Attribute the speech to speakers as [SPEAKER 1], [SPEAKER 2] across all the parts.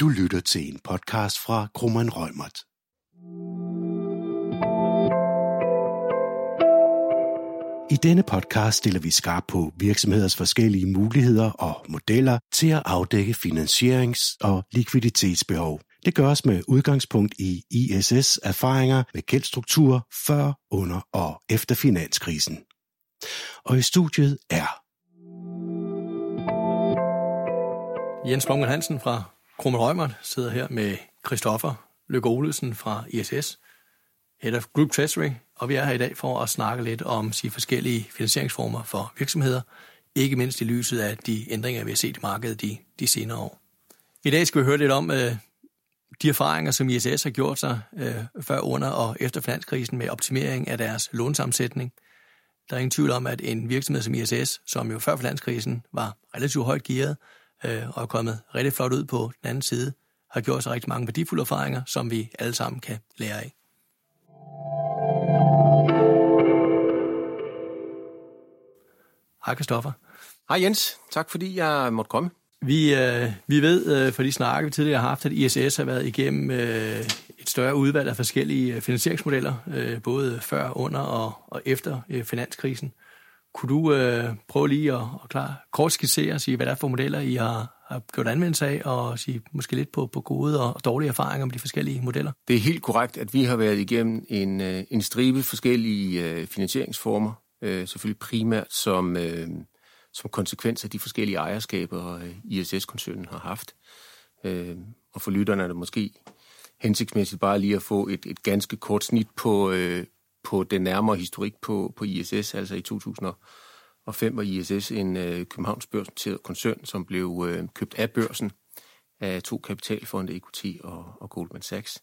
[SPEAKER 1] Du lytter til en podcast fra Krummeren Rømert. I denne podcast stiller vi skarp på virksomheders forskellige muligheder og modeller til at afdække finansierings- og likviditetsbehov. Det gøres med udgangspunkt i ISS erfaringer med gældstruktur før, under og efter finanskrisen. Og i studiet er
[SPEAKER 2] Jens Blomgren Hansen fra Krummel Rømert sidder her med Christoffer Løkke Olesen fra ISS, Head of Group Treasury, og vi er her i dag for at snakke lidt om de forskellige finansieringsformer for virksomheder, ikke mindst i lyset af de ændringer, vi har set i markedet de, de senere år. I dag skal vi høre lidt om øh, de erfaringer, som ISS har gjort sig øh, før, under og efter finanskrisen med optimering af deres lånsammensætning. Der er ingen tvivl om, at en virksomhed som ISS, som jo før finanskrisen var relativt højt gearet, øh, og er kommet rigtig flot ud på den anden side, har gjort sig rigtig mange værdifulde erfaringer, som vi alle sammen kan lære af. Hej Kristoffer.
[SPEAKER 3] Hej Jens, tak fordi jeg måtte komme.
[SPEAKER 2] Vi, øh, vi ved øh, fra de snakke, vi tidligere har haft, at ISS har været igennem øh, et større udvalg af forskellige øh, finansieringsmodeller, øh, både før, under og, og efter øh, finanskrisen. Kunne du øh, prøve lige at, at klar, kort skitsere og sige, hvad der er for modeller, I har, har gjort anvendelse af, og sige måske lidt på, på gode og dårlige erfaringer med de forskellige modeller?
[SPEAKER 3] Det er helt korrekt, at vi har været igennem en, øh, en stribe forskellige øh, finansieringsformer, øh, selvfølgelig primært som, øh, som konsekvens af de forskellige ejerskaber, øh, ISS-koncernen har haft. Øh, og for lytterne er det måske hensigtsmæssigt bare lige at få et, et ganske kort snit på, øh, på den nærmere historik på, på ISS, altså i 2005 var ISS en øh, Københavns børsnoteret koncern, som blev øh, købt af børsen af to kapitalfonde, EQT og, og Goldman Sachs.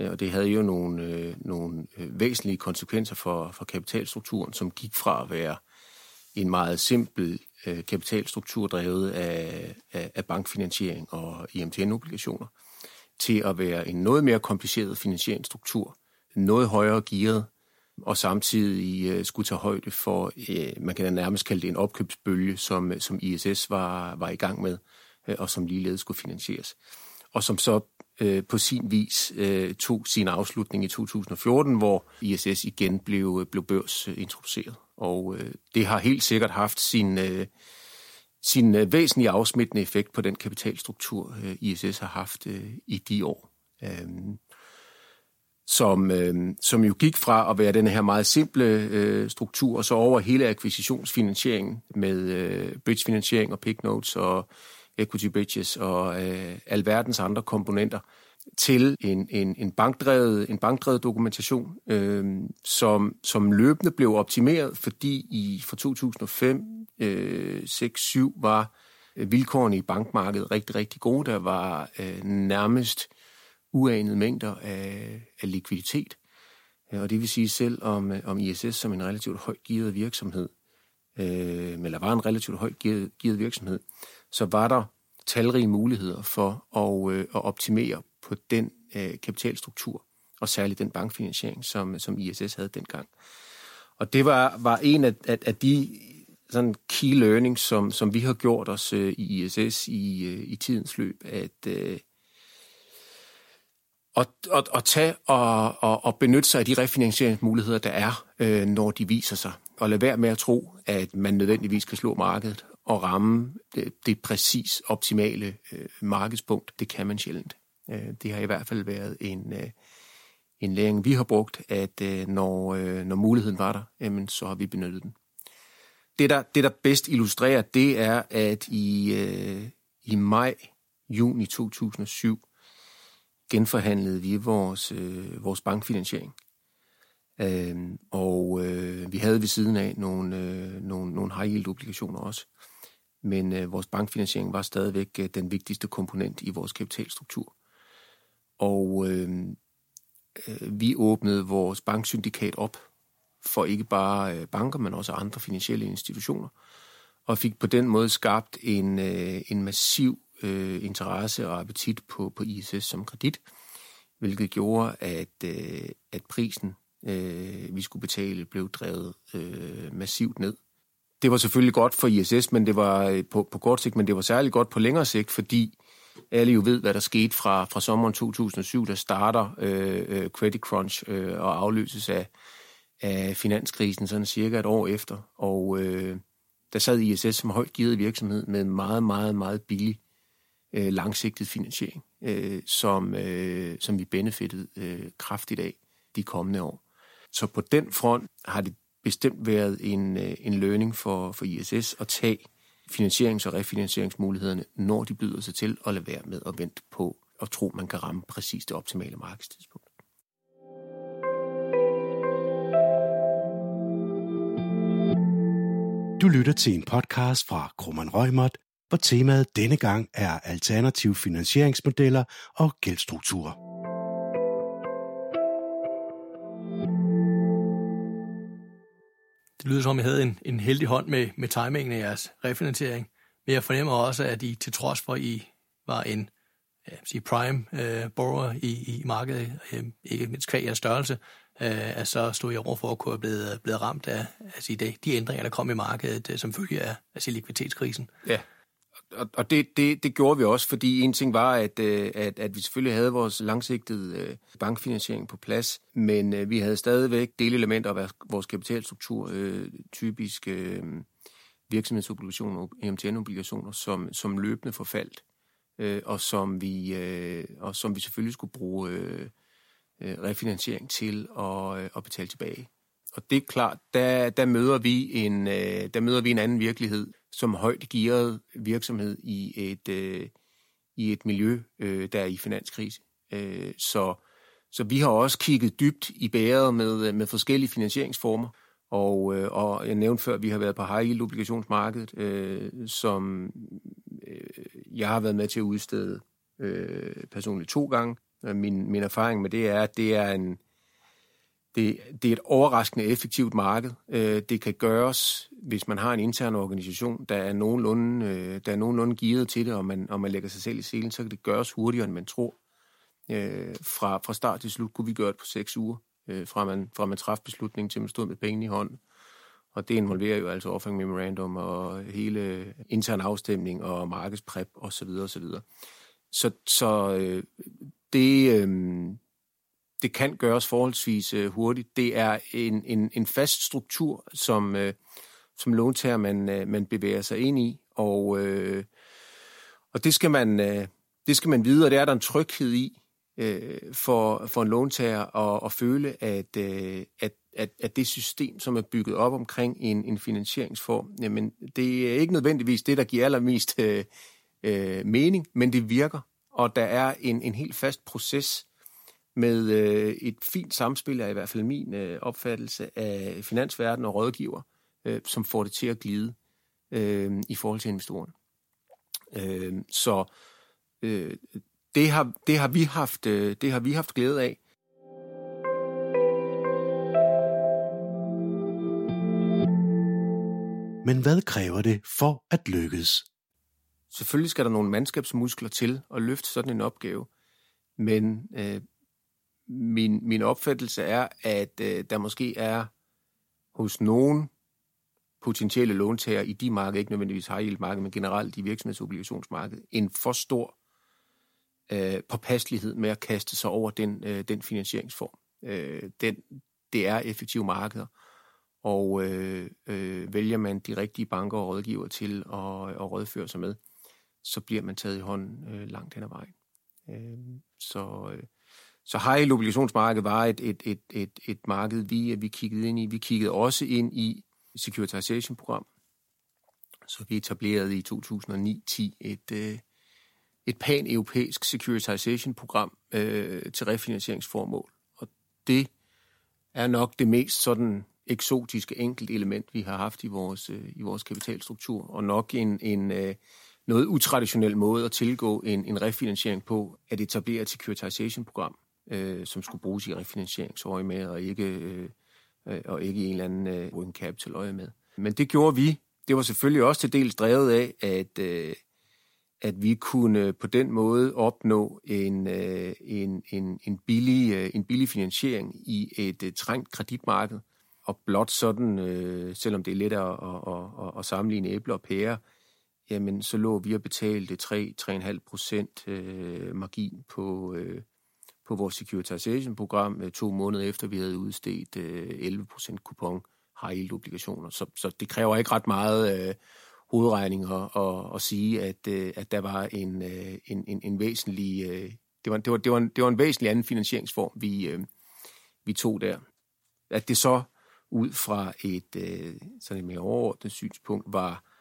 [SPEAKER 3] Øh, og det havde jo nogle, øh, nogle øh, væsentlige konsekvenser for, for kapitalstrukturen, som gik fra at være en meget simpel øh, kapitalstruktur drevet af, af, af bankfinansiering og IMTN-obligationer, til at være en noget mere kompliceret finansieringsstruktur, noget højere gearet, og samtidig øh, skulle tage højde for, øh, man kan nærmest kalde det en opkøbsbølge, som, øh, som ISS var, var i gang med, øh, og som ligeledes skulle finansieres. Og som så øh, på sin vis øh, tog sin afslutning i 2014, hvor ISS igen blev, øh, blev børsintroduceret. Og øh, det har helt sikkert haft sin, øh, sin øh, væsentlige afsmittende effekt på den kapitalstruktur, øh, ISS har haft øh, i de år. Øh, som, øh, som jo gik fra at være den her meget simple øh, struktur, og så over hele akquisitionsfinansieringen med øh, bridgefinansiering og pick notes og equity bridges og øh, alverdens andre komponenter, til en, en, en, bankdrevet, en bankdrevet dokumentation, øh, som, som løbende blev optimeret, fordi i fra 2005, øh, 6, 7 var øh, vilkårene i bankmarkedet rigtig, rigtig gode. Der var øh, nærmest uanede mængder af, af likviditet. Øh, og det vil sige, selv om, øh, om ISS som en relativt højt gearet virksomhed, øh, eller var en relativt højt gearet, gearet virksomhed, så var der talrige muligheder for at, øh, at optimere på den øh, kapitalstruktur, og særligt den bankfinansiering, som, som ISS havde dengang. Og det var, var en af, af, af de sådan key learnings, som, som vi har gjort os øh, i ISS i, øh, i tidens løb, at, øh, at, at, at tage og, og, og benytte sig af de refinansieringsmuligheder, der er, øh, når de viser sig. Og lade være med at tro, at man nødvendigvis kan slå markedet og ramme det, det præcis optimale øh, markedspunkt. Det kan man sjældent. Øh, det har i hvert fald været en, øh, en læring, vi har brugt, at øh, når, øh, når muligheden var der, jamen, så har vi benyttet den. Det der, det, der bedst illustrerer, det er, at i, øh, i maj, juni 2007, genforhandlede vi vores, øh, vores bankfinansiering. Øh, og øh, vi havde ved siden af nogle, øh, nogle, nogle high yield obligationer også. Men øh, vores bankfinansiering var stadigvæk øh, den vigtigste komponent i vores kapitalstruktur. Og øh, øh, vi åbnede vores banksyndikat op for ikke bare øh, banker, men også andre finansielle institutioner, og fik på den måde skabt en, øh, en massiv øh, interesse og appetit på, på ISS som kredit, hvilket gjorde, at, øh, at prisen, øh, vi skulle betale, blev drevet øh, massivt ned. Det var selvfølgelig godt for ISS, men det var øh, på, på kort sigt, men det var særligt godt på længere sigt, fordi alle jo ved, hvad der skete fra, fra sommeren 2007, der starter øh, øh, Credit Crunch øh, og afløses af, af finanskrisen sådan cirka et år efter. Og øh, der sad ISS som højt givet virksomhed med meget, meget, meget billig øh, langsigtet finansiering, øh, som, øh, som vi benefittede øh, kraftigt af de kommende år. Så på den front har det bestemt været en, øh, en learning for, for ISS at tage finansierings- og refinansieringsmulighederne, når de byder sig til, og lade være med at vente på og tro, man kan ramme præcis det optimale markedstidspunkt.
[SPEAKER 1] Du lytter til en podcast fra Krummeren Rømert, hvor temaet denne gang er alternative finansieringsmodeller og gældstrukturer.
[SPEAKER 2] Det lyder som, at I havde en, en heldig hånd med, med timingen af jeres refinansiering. Men jeg fornemmer også, at I til trods for, at I var en ja, sige prime uh, borrower i, i markedet, uh, ikke mindst kvæg jeres størrelse, uh, at så stod I over for at kunne have blevet, blevet ramt af altså, de, de ændringer, der kom i markedet, uh, som følge af altså, likviditetskrisen.
[SPEAKER 3] Ja, og, og det, det, det gjorde vi også, fordi en ting var, at, øh, at, at vi selvfølgelig havde vores langsigtede øh, bankfinansiering på plads, men øh, vi havde stadigvæk delelementer af vores kapitalstruktur, typisk virksomhedsobligationer, MTN-obligationer, som, som løbende forfaldt, og, som vi, og som vi selvfølgelig skulle bruge refinansiering til at, at betale tilbage. Og det er klart, der, der, møder vi en, der møder vi en anden virkelighed, som højt gearet virksomhed i et, øh, i et miljø, øh, der er i finanskrise. Øh, så, så vi har også kigget dybt i bæret med, øh, med forskellige finansieringsformer, og, øh, og jeg nævnte før, at vi har været på high yield obligationsmarkedet, øh, som øh, jeg har været med til at udstede øh, personligt to gange. Min, min erfaring med det er, at det er en, det, det er et overraskende effektivt marked. Øh, det kan gøres, hvis man har en intern organisation, der er nogenlunde, øh, der er nogenlunde givet til det, og man, og man lægger sig selv i selen, så kan det gøres hurtigere, end man tror. Øh, fra, fra start til slut kunne vi gøre det på seks uger, øh, fra man, fra man træffede beslutningen til man stod med pengene i hånden. Og det involverer jo altså offering memorandum og hele intern afstemning og markedspræp osv. osv. Så, så øh, det, øh, det kan gøres forholdsvis øh, hurtigt. Det er en, en, en fast struktur, som, øh, som låntager man, øh, man bevæger sig ind i, og, øh, og det, skal man, øh, det skal man vide, og det er der en tryghed i øh, for, for en låntager at, at føle, at, øh, at, at, at det system, som er bygget op omkring en, en finansieringsform, jamen, det er ikke nødvendigvis det, der giver allermest øh, øh, mening, men det virker, og der er en, en helt fast proces, med øh, et fint samspil, er i hvert fald min øh, opfattelse af finansverden og rådgiver, øh, som får det til at glide øh, i forhold til investorerne. Øh, så øh, det, har, det, har vi haft, øh, det har vi haft glæde af.
[SPEAKER 1] Men hvad kræver det for at lykkes?
[SPEAKER 3] Selvfølgelig skal der nogle mandskabsmuskler til at løfte sådan en opgave, men øh, min, min opfattelse er, at øh, der måske er hos nogen potentielle låntager i de markeder, ikke nødvendigvis high yield marked, men generelt i virksomhedsobligationsmarkedet, en for stor øh, påpasselighed med at kaste sig over den, øh, den finansieringsform. Øh, den, det er effektive markeder, og øh, øh, vælger man de rigtige banker og rådgiver til at, at rådføre sig med, så bliver man taget i hånden øh, langt hen ad vejen. Øh, så øh, så high obligationsmarked var et, et, et, et, et marked, vi, vi kiggede ind i. Vi kiggede også ind i securitization-program. Så vi etablerede i 2009-10 et, øh, et pan-europæisk securitization-program øh, til refinansieringsformål. Og det er nok det mest sådan eksotiske enkelt element, vi har haft i vores, øh, i vores kapitalstruktur, og nok en, en øh, noget utraditionel måde at tilgå en, en refinansiering på, at etablere et securitization-program, øh, som skulle bruges i refinansieringsøje med, og ikke, øh, øh og ikke i en eller anden øh, working capital øje med. Men det gjorde vi. Det var selvfølgelig også til dels drevet af, at, øh, at vi kunne på den måde opnå en, øh, en, en, en, billig, øh, en billig finansiering i et øh, trængt kreditmarked. Og blot sådan, øh, selvom det er let at, at, at, at sammenligne æbler og pærer, jamen så lå vi og betalte 3-3,5 procent øh, margin på, øh, på vores securitization-program øh, to måneder efter, vi havde udstedt øh, 11% kupon high yield obligationer. Så, så det kræver ikke ret meget øh, hovedregning at, at, at sige, at, øh, at der var en, øh, en, en, en væsentlig... Øh, det, var, det, var, det, var en, det var en væsentlig anden finansieringsform, vi, øh, vi tog der. At det så ud fra et øh, sådan et mere overordnet synspunkt var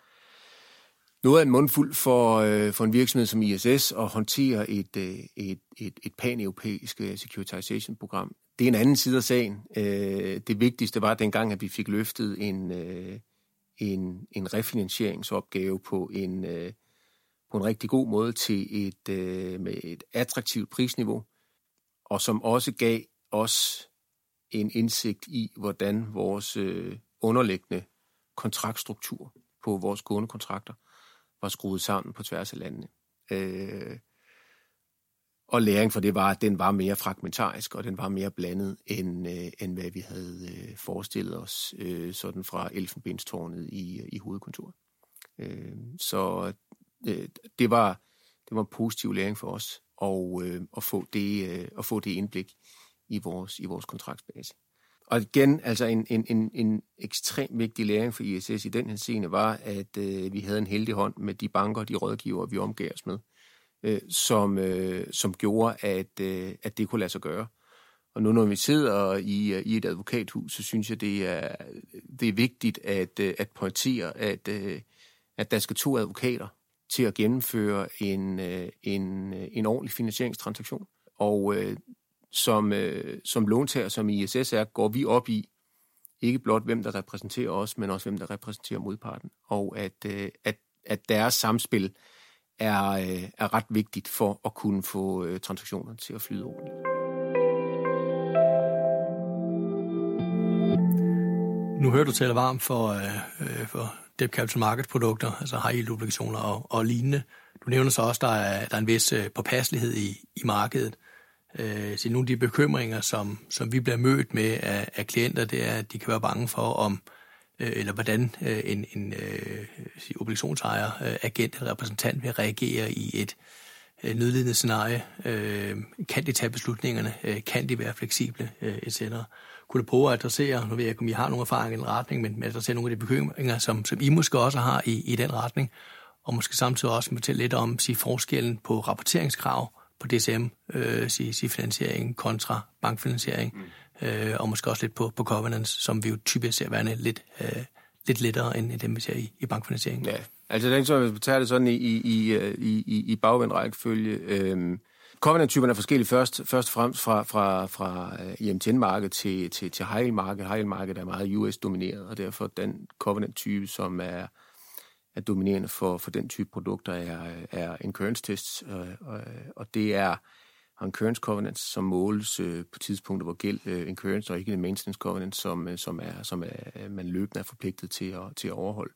[SPEAKER 3] noget af en mundfuld for, øh, for en virksomhed som ISS at håndtere et, øh, et, et, et pan-europæisk øh, securitization-program. Det er en anden side af sagen. Øh, det vigtigste var dengang, at vi fik løftet en, øh, en, en refinansieringsopgave på en, øh, på en rigtig god måde til et, øh, med et attraktivt prisniveau, og som også gav os en indsigt i, hvordan vores øh, underliggende kontraktstruktur på vores gående kontrakter var skruet sammen på tværs af landene. Øh, og læring for det var, at den var mere fragmentarisk, og den var mere blandet, end, øh, end hvad vi havde øh, forestillet os øh, sådan fra Elfenbenstårnet i, i hovedkontoret. Øh, så øh, det, var, det var en positiv læring for os og, øh, at, få det, øh, at få det indblik i vores, i vores kontraktsbase. Og igen, altså en, en, en, en ekstremt vigtig læring for ISS i den her scene var, at øh, vi havde en heldig hånd med de banker og de rådgiver, vi omgav os med, øh, som, øh, som gjorde, at, øh, at det kunne lade sig gøre. Og nu når vi sidder i, øh, i et advokathus, så synes jeg, det er, det er vigtigt at, øh, at pointere, at, øh, at der skal to advokater til at gennemføre en, øh, en, øh, en ordentlig finansieringstransaktion. Og øh, som, øh, som låntager, som ISS er, går vi op i ikke blot hvem der repræsenterer os, men også hvem der repræsenterer modparten. Og at, øh, at, at deres samspil er, øh, er ret vigtigt for at kunne få øh, transaktionerne til at flyde ordentligt.
[SPEAKER 2] Nu hører du tale varmt for, øh, øh, for debt capital market produkter, altså high yield obligationer og, og lignende. Du nævner så også, at der er, der er en vis øh, påpasselighed i, i markedet. Øh, Øh, så nogle af de bekymringer, som, som vi bliver mødt med af, af klienter, det er, at de kan være bange for, om øh, eller hvordan øh, en, en øh, obligationsejer, øh, agent eller repræsentant vil reagere i et øh, nødlidende scenarie. Øh, kan de tage beslutningerne? Øh, kan de være fleksible? Øh, etc. Kunne du prøve at adressere, nu ved jeg ikke, om I har nogle erfaring i den retning, men, men adressere nogle af de bekymringer, som, som I måske også har i, i den retning, og måske samtidig også fortælle lidt om sige, forskellen på rapporteringskrav på DCM, øh, sige, sige finansiering kontra bankfinansiering, mm. øh, og måske også lidt på, på covenants, som vi jo typisk ser værende lidt, øh, lidt lettere end dem, vi ser i, i bankfinansiering.
[SPEAKER 3] Ja, altså den, så vi tager det sådan i, i, i, i, i bagvendt rækkefølge. Øhm, Covenant-typerne er forskellige først, først og fremmest fra, fra, fra IMTN-markedet til, til, til high-market. High-market er meget US-domineret, og derfor den Covenant-type, som er er dominerende for, for den type produkter, er, er incurrence tests, og, og, og det er incurrence covenants, som måles øh, på tidspunkter, hvor gæld øh, incurrence, og ikke en maintenance covenant, som, øh, som, er, som er, man løbende er forpligtet til at, til at overholde.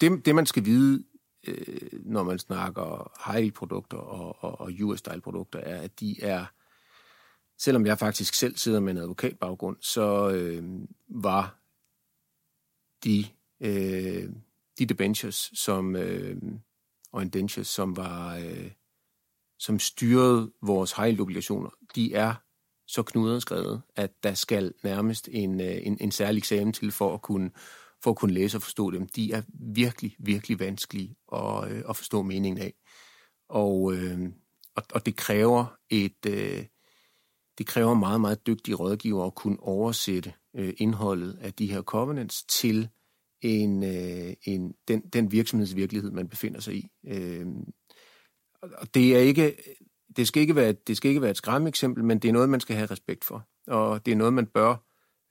[SPEAKER 3] Det, det man skal vide, øh, når man snakker high-produkter og, og, og US-style-produkter, er, at de er, selvom jeg faktisk selv sidder med en advokatbaggrund, så øh, var de øh, de debentures, som, øh, og indentures, som var, øh, som styrede vores high obligationer, de er så knudret at der skal nærmest en, øh, en, en særlig eksamen til for at kunne for at kunne læse og forstå dem. De er virkelig, virkelig vanskelige at, øh, at forstå meningen af. Og, øh, og, og det kræver et øh, det kræver meget, meget dygtige rådgiver at kunne oversætte øh, indholdet af de her covenants til en, øh, en, den, den virksomhedsvirkelighed, man befinder sig i. Øh, og det er ikke, det skal ikke være, det skal ikke være et skræmmeeksempel, men det er noget, man skal have respekt for. Og det er noget, man bør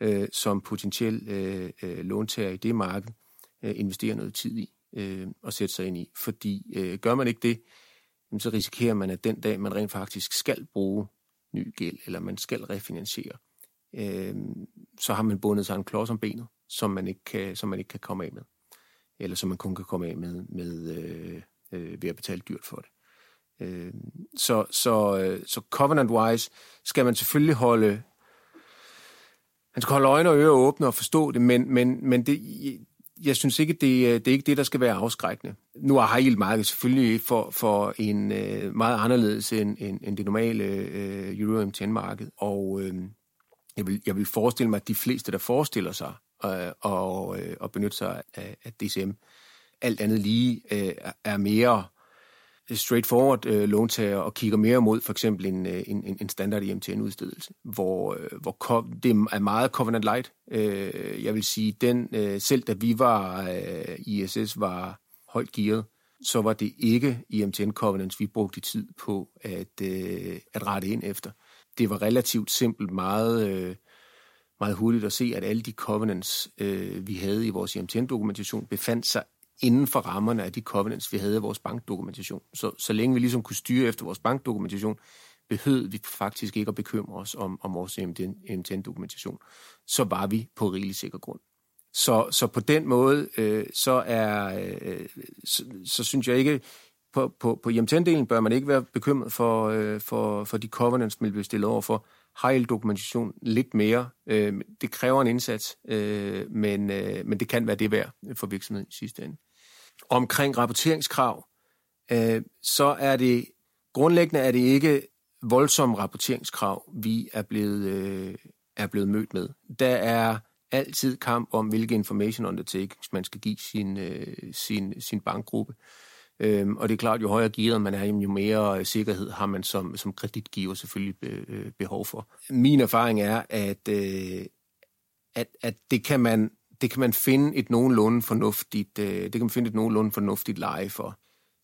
[SPEAKER 3] øh, som potentiel øh, øh, låntager i det marked øh, investere noget tid i øh, og sætte sig ind i. Fordi øh, gør man ikke det, så risikerer man, at den dag, man rent faktisk skal bruge ny gæld, eller man skal refinansiere, øh, så har man bundet sig en klods om benet som man ikke kan, som man ikke kan komme af med. Eller som man kun kan komme af med, med øh, øh, ved at betale dyrt for det. Øh, så, så, øh, så covenant-wise skal man selvfølgelig holde man skal holde øjne og ører åbne og forstå det, men, men, men det, jeg synes ikke, det, øh, det er ikke det, der skal være afskrækkende. Nu er high yield markedet selvfølgelig for, for en øh, meget anderledes end, end, end det normale øh, Euro MTN-marked, og øh, jeg, vil, jeg vil forestille mig, at de fleste, der forestiller sig øh, og, øh, at benytte sig af, af DCM, alt andet lige øh, er mere straightforward øh, låntager og kigger mere mod for eksempel en, øh, en, en standard IMTN-udstedelse, hvor, øh, hvor det er meget covenant light. Øh, jeg vil sige, den øh, selv da vi var, øh, ISS var højt gearet, så var det ikke IMTN covenants, vi brugte tid på at, øh, at rette ind efter. Det var relativt simpelt, meget, øh, meget hurtigt at se, at alle de covenants, øh, vi havde i vores IMTN-dokumentation, befandt sig inden for rammerne af de covenants, vi havde i vores bankdokumentation. Så, så længe vi ligesom kunne styre efter vores bankdokumentation, behøvede vi faktisk ikke at bekymre os om, om vores MTN-dokumentation. Så var vi på rigelig sikker grund. Så, så på den måde, øh, så er, øh, så, så synes jeg ikke, på, på, på IMTN-delen bør man ikke være bekymret for, øh, for, for de covenants, man bliver stillet over for. High dokumentation lidt mere. Øh, det kræver en indsats, øh, men, øh, men det kan være det værd for virksomheden i sidste ende omkring rapporteringskrav, øh, så er det grundlæggende er det ikke voldsomme rapporteringskrav, vi er blevet, øh, er blevet mødt med. Der er altid kamp om, hvilke information undertakings man skal give sin, øh, sin, sin bankgruppe. Øhm, og det er klart, jo højere gearet man er, jo mere øh, sikkerhed har man som, som kreditgiver selvfølgelig be, behov for. Min erfaring er, at, øh, at, at det kan man det kan man finde et nogenlunde fornuftigt, øh, det kan man finde et nogenlunde fornuftigt leje for.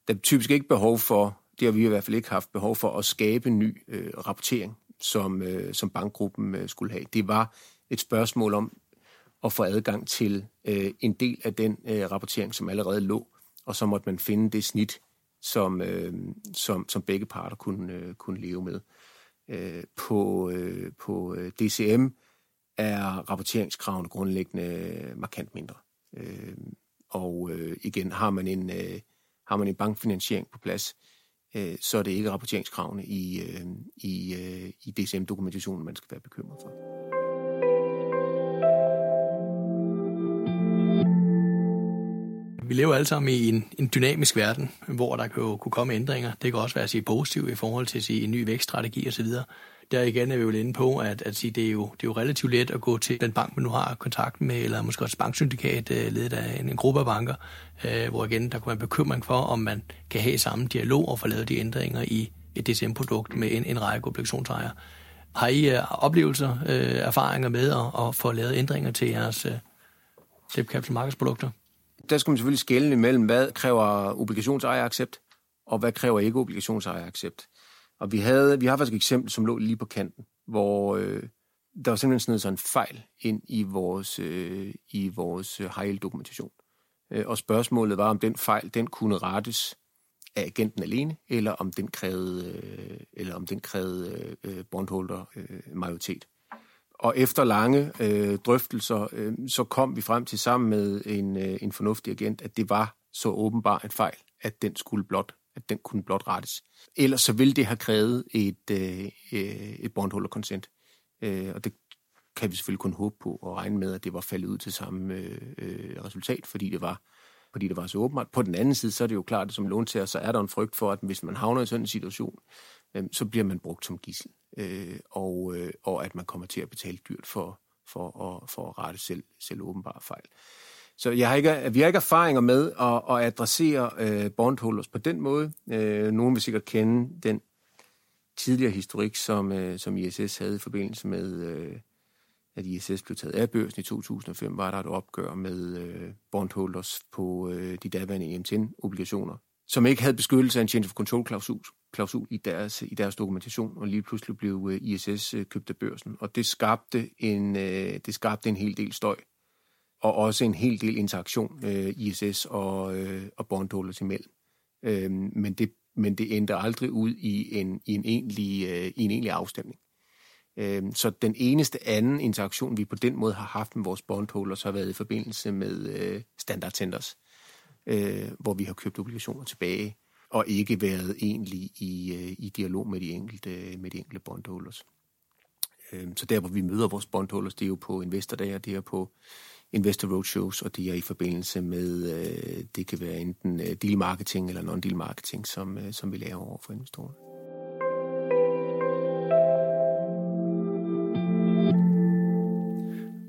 [SPEAKER 3] Der er typisk ikke behov for, det har vi i hvert fald ikke haft behov for, at skabe ny øh, rapportering, som, øh, som bankgruppen øh, skulle have. Det var et spørgsmål om at få adgang til øh, en del af den øh, rapportering, som allerede lå, og så måtte man finde det snit, som, øh, som, som begge parter kunne, øh, kunne leve med. Øh, på, øh, på øh, DCM er rapporteringskravene grundlæggende markant mindre. Øh, og øh, igen, har man en, øh, har man en bankfinansiering på plads, øh, så er det ikke rapporteringskravene i, øh, i, øh, i DCM-dokumentationen, man skal være bekymret for.
[SPEAKER 2] Vi lever alle sammen i en, en dynamisk verden, hvor der kan jo kunne komme ændringer. Det kan også være at sige positivt i forhold til at sige en ny vækststrategi osv der igen er vi jo inde på, at, at sige, det, er jo, det er jo relativt let at gå til den bank, man nu har kontakt med, eller måske også banksyndikat, øh, ledet af en, en gruppe af banker, øh, hvor igen, der kunne være en bekymring for, om man kan have samme dialog og få lavet de ændringer i et DCM-produkt med en, en række obligationsejere. Har I uh, oplevelser, uh, erfaringer med at, at få lavet ændringer til jeres uh, debt capital markedsprodukter?
[SPEAKER 3] Der skal man selvfølgelig skælne mellem, hvad kræver obligationsejeraccept, og hvad kræver ikke obligationsejeraccept. Og vi, havde, vi har faktisk et eksempel, som lå lige på kanten, hvor øh, der var simpelthen sådan en fejl ind i vores, øh, i vores øh, high dokumentation. Øh, og spørgsmålet var, om den fejl den kunne rettes af agenten alene, eller om den krævede, øh, eller om den krævede øh, bondholder øh, majoritet. Og efter lange øh, drøftelser, øh, så kom vi frem til sammen med en, øh, en fornuftig agent, at det var så åbenbart en fejl, at den skulle blot at den kunne blot rettes. Ellers så ville det have krævet et, øh, øh et bondholderkonsent. Øh, og det kan vi selvfølgelig kun håbe på og regne med, at det var faldet ud til samme øh, øh resultat, fordi det var fordi det var så åbenbart. På den anden side, så er det jo klart, at som låntager, så er der en frygt for, at hvis man havner i sådan en situation, øh, så bliver man brugt som gissel, øh, og, øh, og at man kommer til at betale dyrt for, for, at, for at rette selv, selv åbenbare fejl. Så jeg har ikke, vi har ikke erfaringer med at, at adressere øh, bondholders på den måde. Øh, nogen vil sikkert kende den tidligere historik, som, øh, som ISS havde i forbindelse med, øh, at ISS blev taget af børsen i 2005, var der et opgør med øh, bondholders på øh, de daværende EMTN-obligationer, som ikke havde beskyttelse af en change of control-klausul klausul i, deres, i deres dokumentation, og lige pludselig blev øh, ISS øh, købt af børsen. Og det skabte en, øh, det skabte en hel del støj og også en hel del interaktion øh, ISS og, øh, og bondholders imellem. Øh, men, det, men det endte aldrig ud i en, i en, egentlig, øh, i en egentlig afstemning. Øh, så den eneste anden interaktion, vi på den måde har haft med vores bondholders, har været i forbindelse med øh, standard centers, øh, hvor vi har købt obligationer tilbage, og ikke været egentlig i, øh, i dialog med de enkelte, med de enkelte bondholders. Øhm, så der, hvor vi møder vores bondholders, det er jo på investordager, det er på investor roadshows, og det er i forbindelse med, det kan være enten deal marketing eller non-deal marketing, som, som vi laver over for investorerne.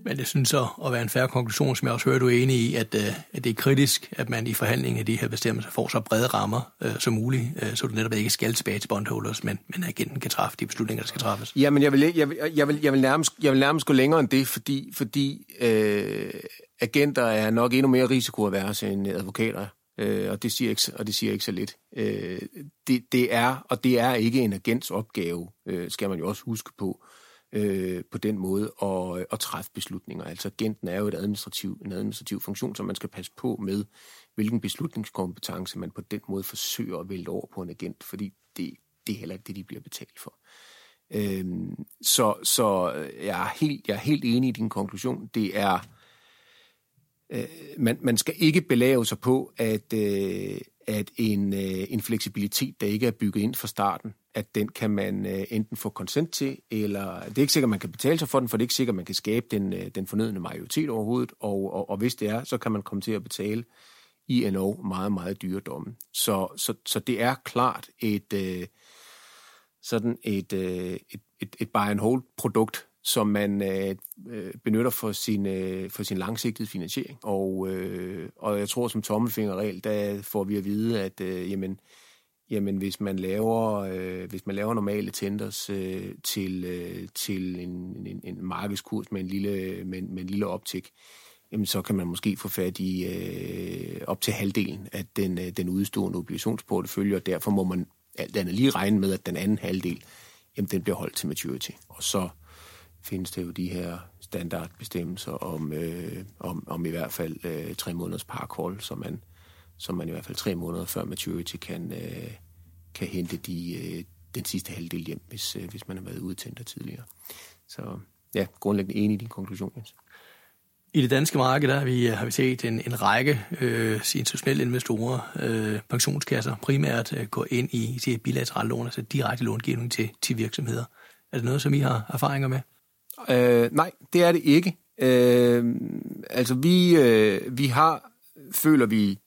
[SPEAKER 2] Men det synes så at være en færre konklusion, som jeg også hører, du er enig i, at, øh, at det er kritisk, at man i forhandlingen af de her bestemmelser får så brede rammer øh, som muligt, øh, så du netop ikke skal tilbage til bondholders, men, men agenten kan træffe de beslutninger, der skal træffes.
[SPEAKER 3] Ja, men jeg vil, jeg vil, jeg vil, jeg vil, nærmest, jeg vil nærmest gå længere end det, fordi, fordi øh, agenter er nok endnu mere risikoaverse end advokater. Øh, og, det siger ikke, og det siger ikke så lidt. Øh, det, det er, og det er ikke en agents opgave, øh, skal man jo også huske på, øh, på den måde at, øh, at træffe beslutninger. Altså agenten er jo et administrativ, en administrativ funktion, som man skal passe på med, hvilken beslutningskompetence man på den måde forsøger at vælte over på en agent, fordi det, det er heller ikke det, de bliver betalt for. Øh, så så øh, jeg, er helt, jeg er helt enig i din konklusion. Det er, øh, man, man skal ikke belave sig på, at, øh, at en, øh, en fleksibilitet, der ikke er bygget ind fra starten, at den kan man øh, enten få konsent til, eller det er ikke sikkert, man kan betale sig for den, for det er ikke sikkert, man kan skabe den, øh, den fornødende majoritet overhovedet, og, og, og hvis det er, så kan man komme til at betale i en meget, meget dyre domme. Så, så, så det er klart et, øh, sådan et, øh, et, et, et buy-and-hold-produkt, som man øh, øh, benytter for sin, øh, for sin langsigtede finansiering. Og, øh, og jeg tror, som tommelfingerregel, der får vi at vide, at øh, jamen, jamen, hvis man laver, øh, hvis man laver normale tenders øh, til, øh, til en, en, en markedskurs med en lille, med, med en lille optik, jamen, så kan man måske få fat i øh, op til halvdelen af den, øh, den udstående obligationsportefølje, og derfor må man alt andet lige regne med, at den anden halvdel, jamen, den bliver holdt til maturity. Og så findes der jo de her standardbestemmelser om, øh, om, om i hvert fald øh, tre måneders parkhold, som man, som man i hvert fald tre måneder før maturity kan, øh, kan hente de, øh, den sidste halvdel hjem, hvis, øh, hvis man har været udtændt tidligere. Så ja, grundlæggende enig i din konklusion, Jens.
[SPEAKER 2] I det danske marked der har vi, har vi set en, en række øh, institutionelle investorer, øh, pensionskasser primært, øh, gå ind i de bilaterale lån, altså direkte långivning til, til virksomheder. Er det noget, som I har erfaringer med?
[SPEAKER 3] Øh, nej, det er det ikke. Øh, altså vi, øh, vi har, føler vi,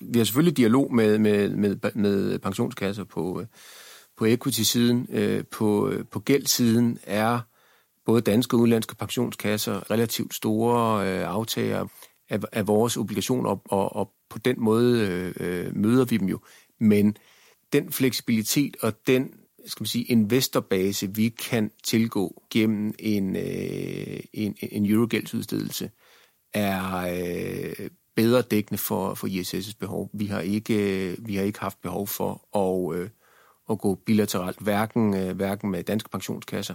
[SPEAKER 3] vi har selvfølgelig dialog med, med, med, med pensionskasser på, øh, på equity-siden. Øh, på, øh, på gældsiden er både danske og udenlandske pensionskasser relativt store øh, aftager af, af vores obligationer, og, og, og på den måde øh, øh, møder vi dem jo. Men den fleksibilitet og den skal man sige, investorbase, vi kan tilgå gennem en, øh, en, en eurogældsudstedelse, er øh, bedre dækkende for, for ISS' behov. Vi har ikke, øh, vi har ikke haft behov for at, øh, at gå bilateralt, hverken, øh, hverken med danske pensionskasser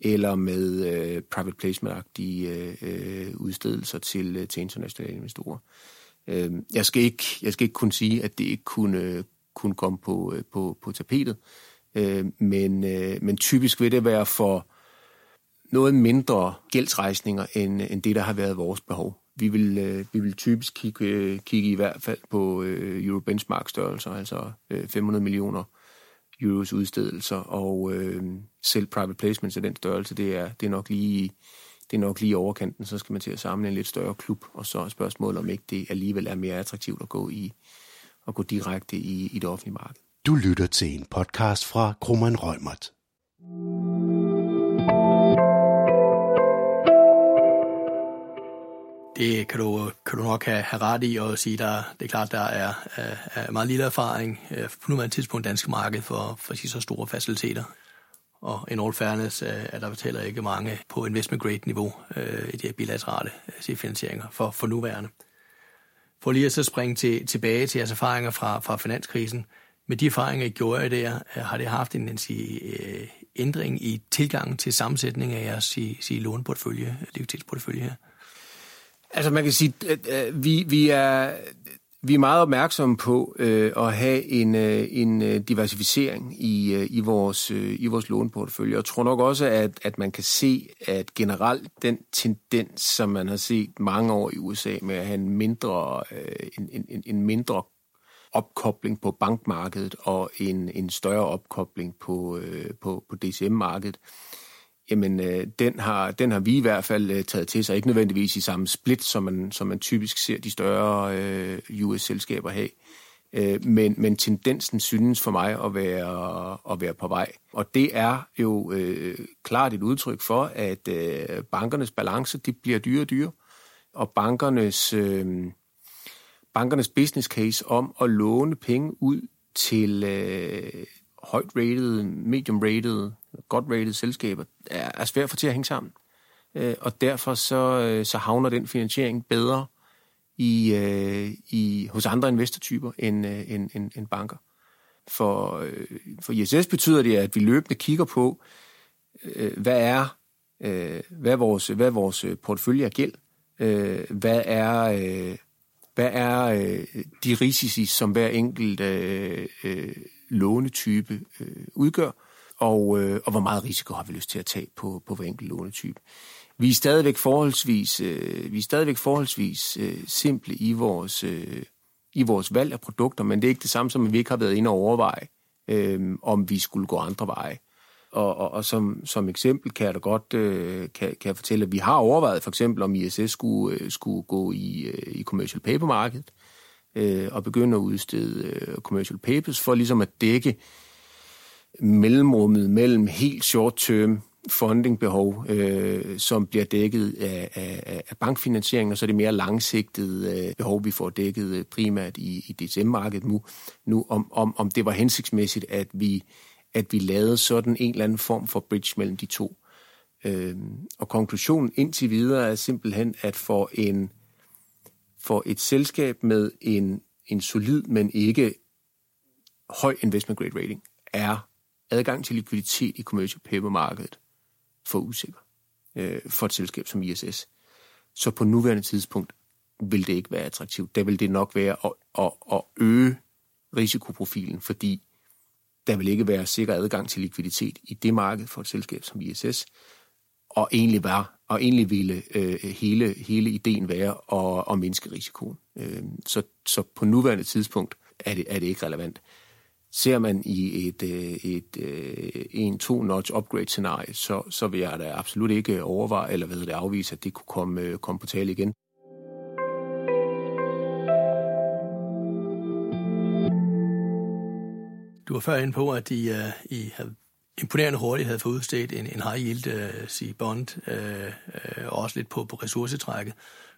[SPEAKER 3] eller med øh, private placement-agtige øh, udstedelser til, øh, til internationale investorer. Øh, jeg, skal ikke, jeg skal ikke kunne sige, at det ikke kunne, øh, kunne komme på, øh, på, på tapetet, øh, Øh, men, øh, men typisk vil det være for noget mindre gældsrejsninger, end, end det, der har været vores behov. Vi vil, øh, vi vil typisk kigge, øh, kigge i hvert fald på øh, euro benchmark størrelser, altså øh, 500 millioner euros udstedelser, og øh, selv private placements af den størrelse, det er, det er nok lige det er nok lige overkanten, så skal man til at samle en lidt større klub, og så er spørgsmålet, om ikke det alligevel er mere attraktivt at gå i at gå direkte i, i det offentlige marked.
[SPEAKER 1] Du lytter til en podcast fra Krummeren Rømert.
[SPEAKER 2] Det kan du, kan du nok have, have ret i og sige, der, det er klart, der er, er, er meget lille erfaring øh, på nuværende tidspunkt danske marked for, for så store faciliteter. Og en all fairness øh, er der betaler ikke mange på investment grade niveau øh, i de her bilaterale finansieringer for, for nuværende. For lige at så springe til, tilbage til jeres erfaringer fra, fra finanskrisen. Med de erfaringer, I gjorde der, øh, har det haft en, en sige, øh, ændring i tilgangen til sammensætning af jeres sige, sige, låneportfølje, likviditetsportfølje her?
[SPEAKER 3] Altså man kan sige, at, vi, vi, er, vi er meget opmærksomme på øh, at have en, øh, en øh, diversificering i, øh, i, vores, øh, i vores låneportefølje. Jeg tror nok også, at, at man kan se, at generelt den tendens, som man har set mange år i USA med at have en mindre, øh, en, en, en mindre opkobling på bankmarkedet og en, en større opkobling på, øh, på, på DCM-markedet, jamen øh, den, har, den har vi i hvert fald øh, taget til sig. Ikke nødvendigvis i samme split, som man, som man typisk ser de større øh, US-selskaber have. Øh, men, men tendensen synes for mig at være, at være på vej. Og det er jo øh, klart et udtryk for, at øh, bankernes balance de bliver dyre og dyre, og bankernes, øh, bankernes business case om at låne penge ud til øh, højt rated, medium rated, godt rated selskaber, er, er svært at få til at hænge sammen. Øh, og derfor så, øh, så havner den finansiering bedre i, øh, i, hos andre investortyper end, øh, end, end, end banker. For, øh, for ISS betyder det, at vi løbende kigger på, øh, hvad er, øh, hvad er vores, hvad er vores øh, portefølje af gæld, øh, hvad er, øh, hvad er øh, de risici, som hver enkelt øh, øh, lånetype øh, udgør, og, øh, og hvor meget risiko har vi lyst til at tage på, på hver enkelt lånetype. Vi er stadigvæk forholdsvis, øh, vi er stadigvæk forholdsvis øh, simple i vores, øh, i vores valg af produkter, men det er ikke det samme som, at vi ikke har været inde og overveje, øh, om vi skulle gå andre veje. Og, og, og som, som eksempel kan jeg da godt øh, kan, kan jeg fortælle, at vi har overvejet for eksempel, om ISS skulle, øh, skulle gå i, øh, i commercial paper market øh, og begynde at udstede øh, commercial papers for ligesom at dække mellemrummet mellem helt short-term fundingbehov, øh, som bliver dækket af, af, af bankfinansiering, og så er det mere langsigtede øh, behov, vi får dækket øh, primært i, i DCM-markedet nu, nu om, om, om det var hensigtsmæssigt, at vi, at vi lavede sådan en eller anden form for bridge mellem de to. Øh, og konklusionen indtil videre er simpelthen, at for, en, for et selskab med en, en solid, men ikke høj investment grade rating, er adgang til likviditet i commercial paper markedet for usikker øh, for et selskab som ISS. Så på nuværende tidspunkt vil det ikke være attraktivt. Der vil det nok være at, at, at øge risikoprofilen, fordi der vil ikke være sikker adgang til likviditet i det marked for et selskab som ISS, og egentlig, var, og egentlig ville øh, hele, hele ideen være at, at mindske risikoen. Øh, så, så på nuværende tidspunkt er det, er det ikke relevant. Ser man i et, et, et øh, en to notch upgrade scenarie, så, så vil jeg da absolut ikke overveje eller ved det afvise, at det kunne komme, øh, komme på tale igen.
[SPEAKER 2] Du var før inde på, at I, uh, I havde imponerende hurtigt havde fået udstedt en, en high yield uh, sige bond, uh, uh, også lidt på, på ressourcetrækket.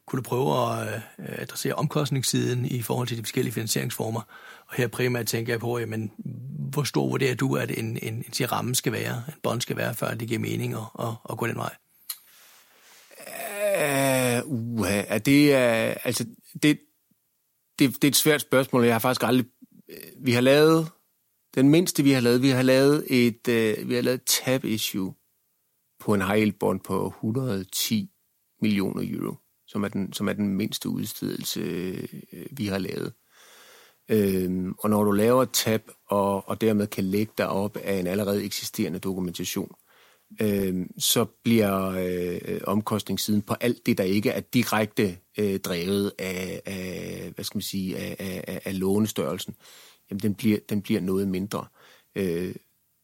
[SPEAKER 2] Kunne du prøve at uh, adressere omkostningssiden i forhold til de forskellige finansieringsformer? Og her primært tænker jeg på, jamen, hvor stor vurderer du, at en, en, en ramme skal være, en bond skal være, før det giver mening at, at, at gå den vej?
[SPEAKER 3] Uh, uh, er det, uh, altså, det, det, det er et svært spørgsmål. Jeg har faktisk aldrig... Vi har lavet... Den mindste, vi har lavet, vi har lavet et, uh, vi har lavet tab issue på en high bond på 110 millioner euro, som er den, som er den mindste udstedelse, øh, vi har lavet. Øhm, og når du laver et tab, og, og dermed kan lægge dig op af en allerede eksisterende dokumentation, øhm, så bliver øh, omkostningssiden på alt det, der ikke er direkte øh, drevet af, af, hvad skal man sige, af, af, af lånestørrelsen, jamen den bliver, den bliver noget mindre. Øh,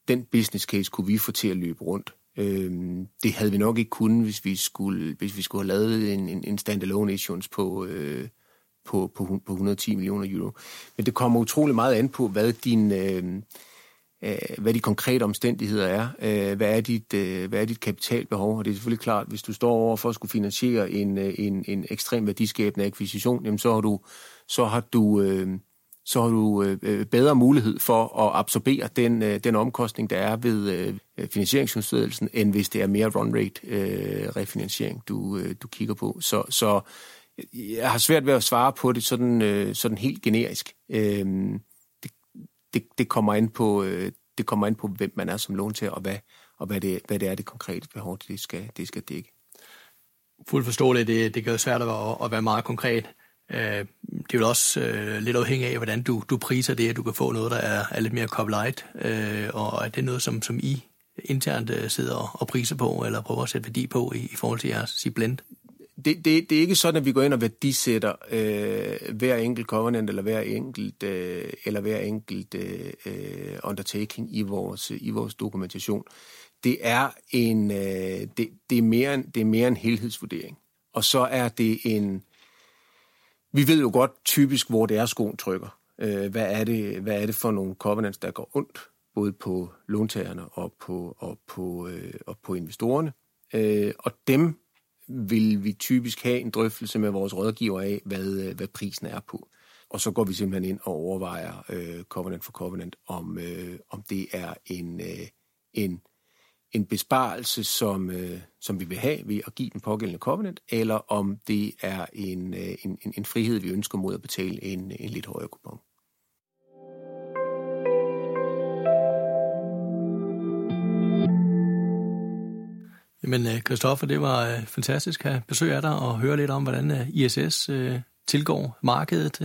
[SPEAKER 3] den business case kunne vi få til at løbe rundt. Øh, det havde vi nok ikke kunnet, hvis vi skulle, hvis vi skulle have lavet en, en, en standalone issuance på, øh, på, på, på 110 millioner euro. Men det kommer utrolig meget an på, hvad din... Øh, øh hvad de konkrete omstændigheder er, øh, hvad, er dit, øh, hvad er dit kapitalbehov, og det er selvfølgelig klart, hvis du står over for at skulle finansiere en, en, en ekstrem værdiskabende akquisition, jamen så har du, så har du, øh, så har du øh, øh, bedre mulighed for at absorbere den, øh, den omkostning, der er ved øh, finansieringsudstedelsen, end hvis det er mere run rate øh, refinansiering, du, øh, du kigger på. Så, så jeg har svært ved at svare på det sådan, øh, sådan helt generisk. Øh, det, det, det, kommer ind på, øh, det kommer ind på, hvem man er som låntager, og hvad, og hvad, det, hvad det er, det konkrete behov, det skal, det skal dække.
[SPEAKER 2] Fuldt forståeligt, det, det gør svært at, at være meget konkret. Øh, det er jo også øh, lidt afhængigt af, hvordan du, du priser det, at du kan få noget, der er, er lidt mere cop-light, øh, og er det noget, som, som I internt øh, sidder og priser på, eller prøver at sætte værdi på i, i forhold til jeres sige blend?
[SPEAKER 3] det, det, det er ikke sådan, at vi går ind og værdisætter øh, hver enkelt covenant eller hver enkelt, øh, eller hver enkelt øh, øh, undertaking i vores, i vores dokumentation. Det er, en, øh, det, det, er mere en, det er mere en helhedsvurdering. Og så er det en... Vi ved jo godt typisk, hvor det er, skoen trykker. Øh, hvad, er det, hvad er det for nogle covenants, der går ondt, både på låntagerne og på, og på, øh, og på investorerne. Øh, og dem vil vi typisk have en drøftelse med vores rådgiver af, hvad, øh, hvad prisen er på. Og så går vi simpelthen ind og overvejer øh, covenant for covenant, om, øh, om det er en, øh, en, en besparelse, som, øh, som vi vil have ved at give den pågældende covenant, eller om det er en, øh, en, en frihed, vi ønsker mod at betale en, en lidt højere kupon.
[SPEAKER 2] Jamen, øh, Christoffer, det var øh, fantastisk at besøge af dig og høre lidt om, hvordan øh, ISS tilgår markedet,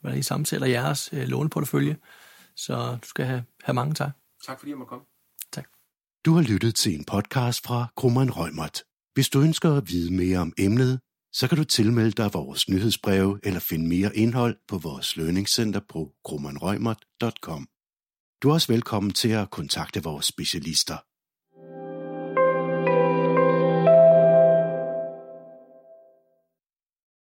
[SPEAKER 2] hvordan I sammensætter jeres låneportefølje. Så du skal have, have mange tak.
[SPEAKER 3] Tak fordi jeg måtte komme.
[SPEAKER 1] Du har lyttet til en podcast fra Krummeren Rømert. Hvis du ønsker at vide mere om emnet, så kan du tilmelde dig vores nyhedsbrev eller finde mere indhold på vores lønningscenter på krummerrømert.com. Du er også velkommen til at kontakte vores specialister.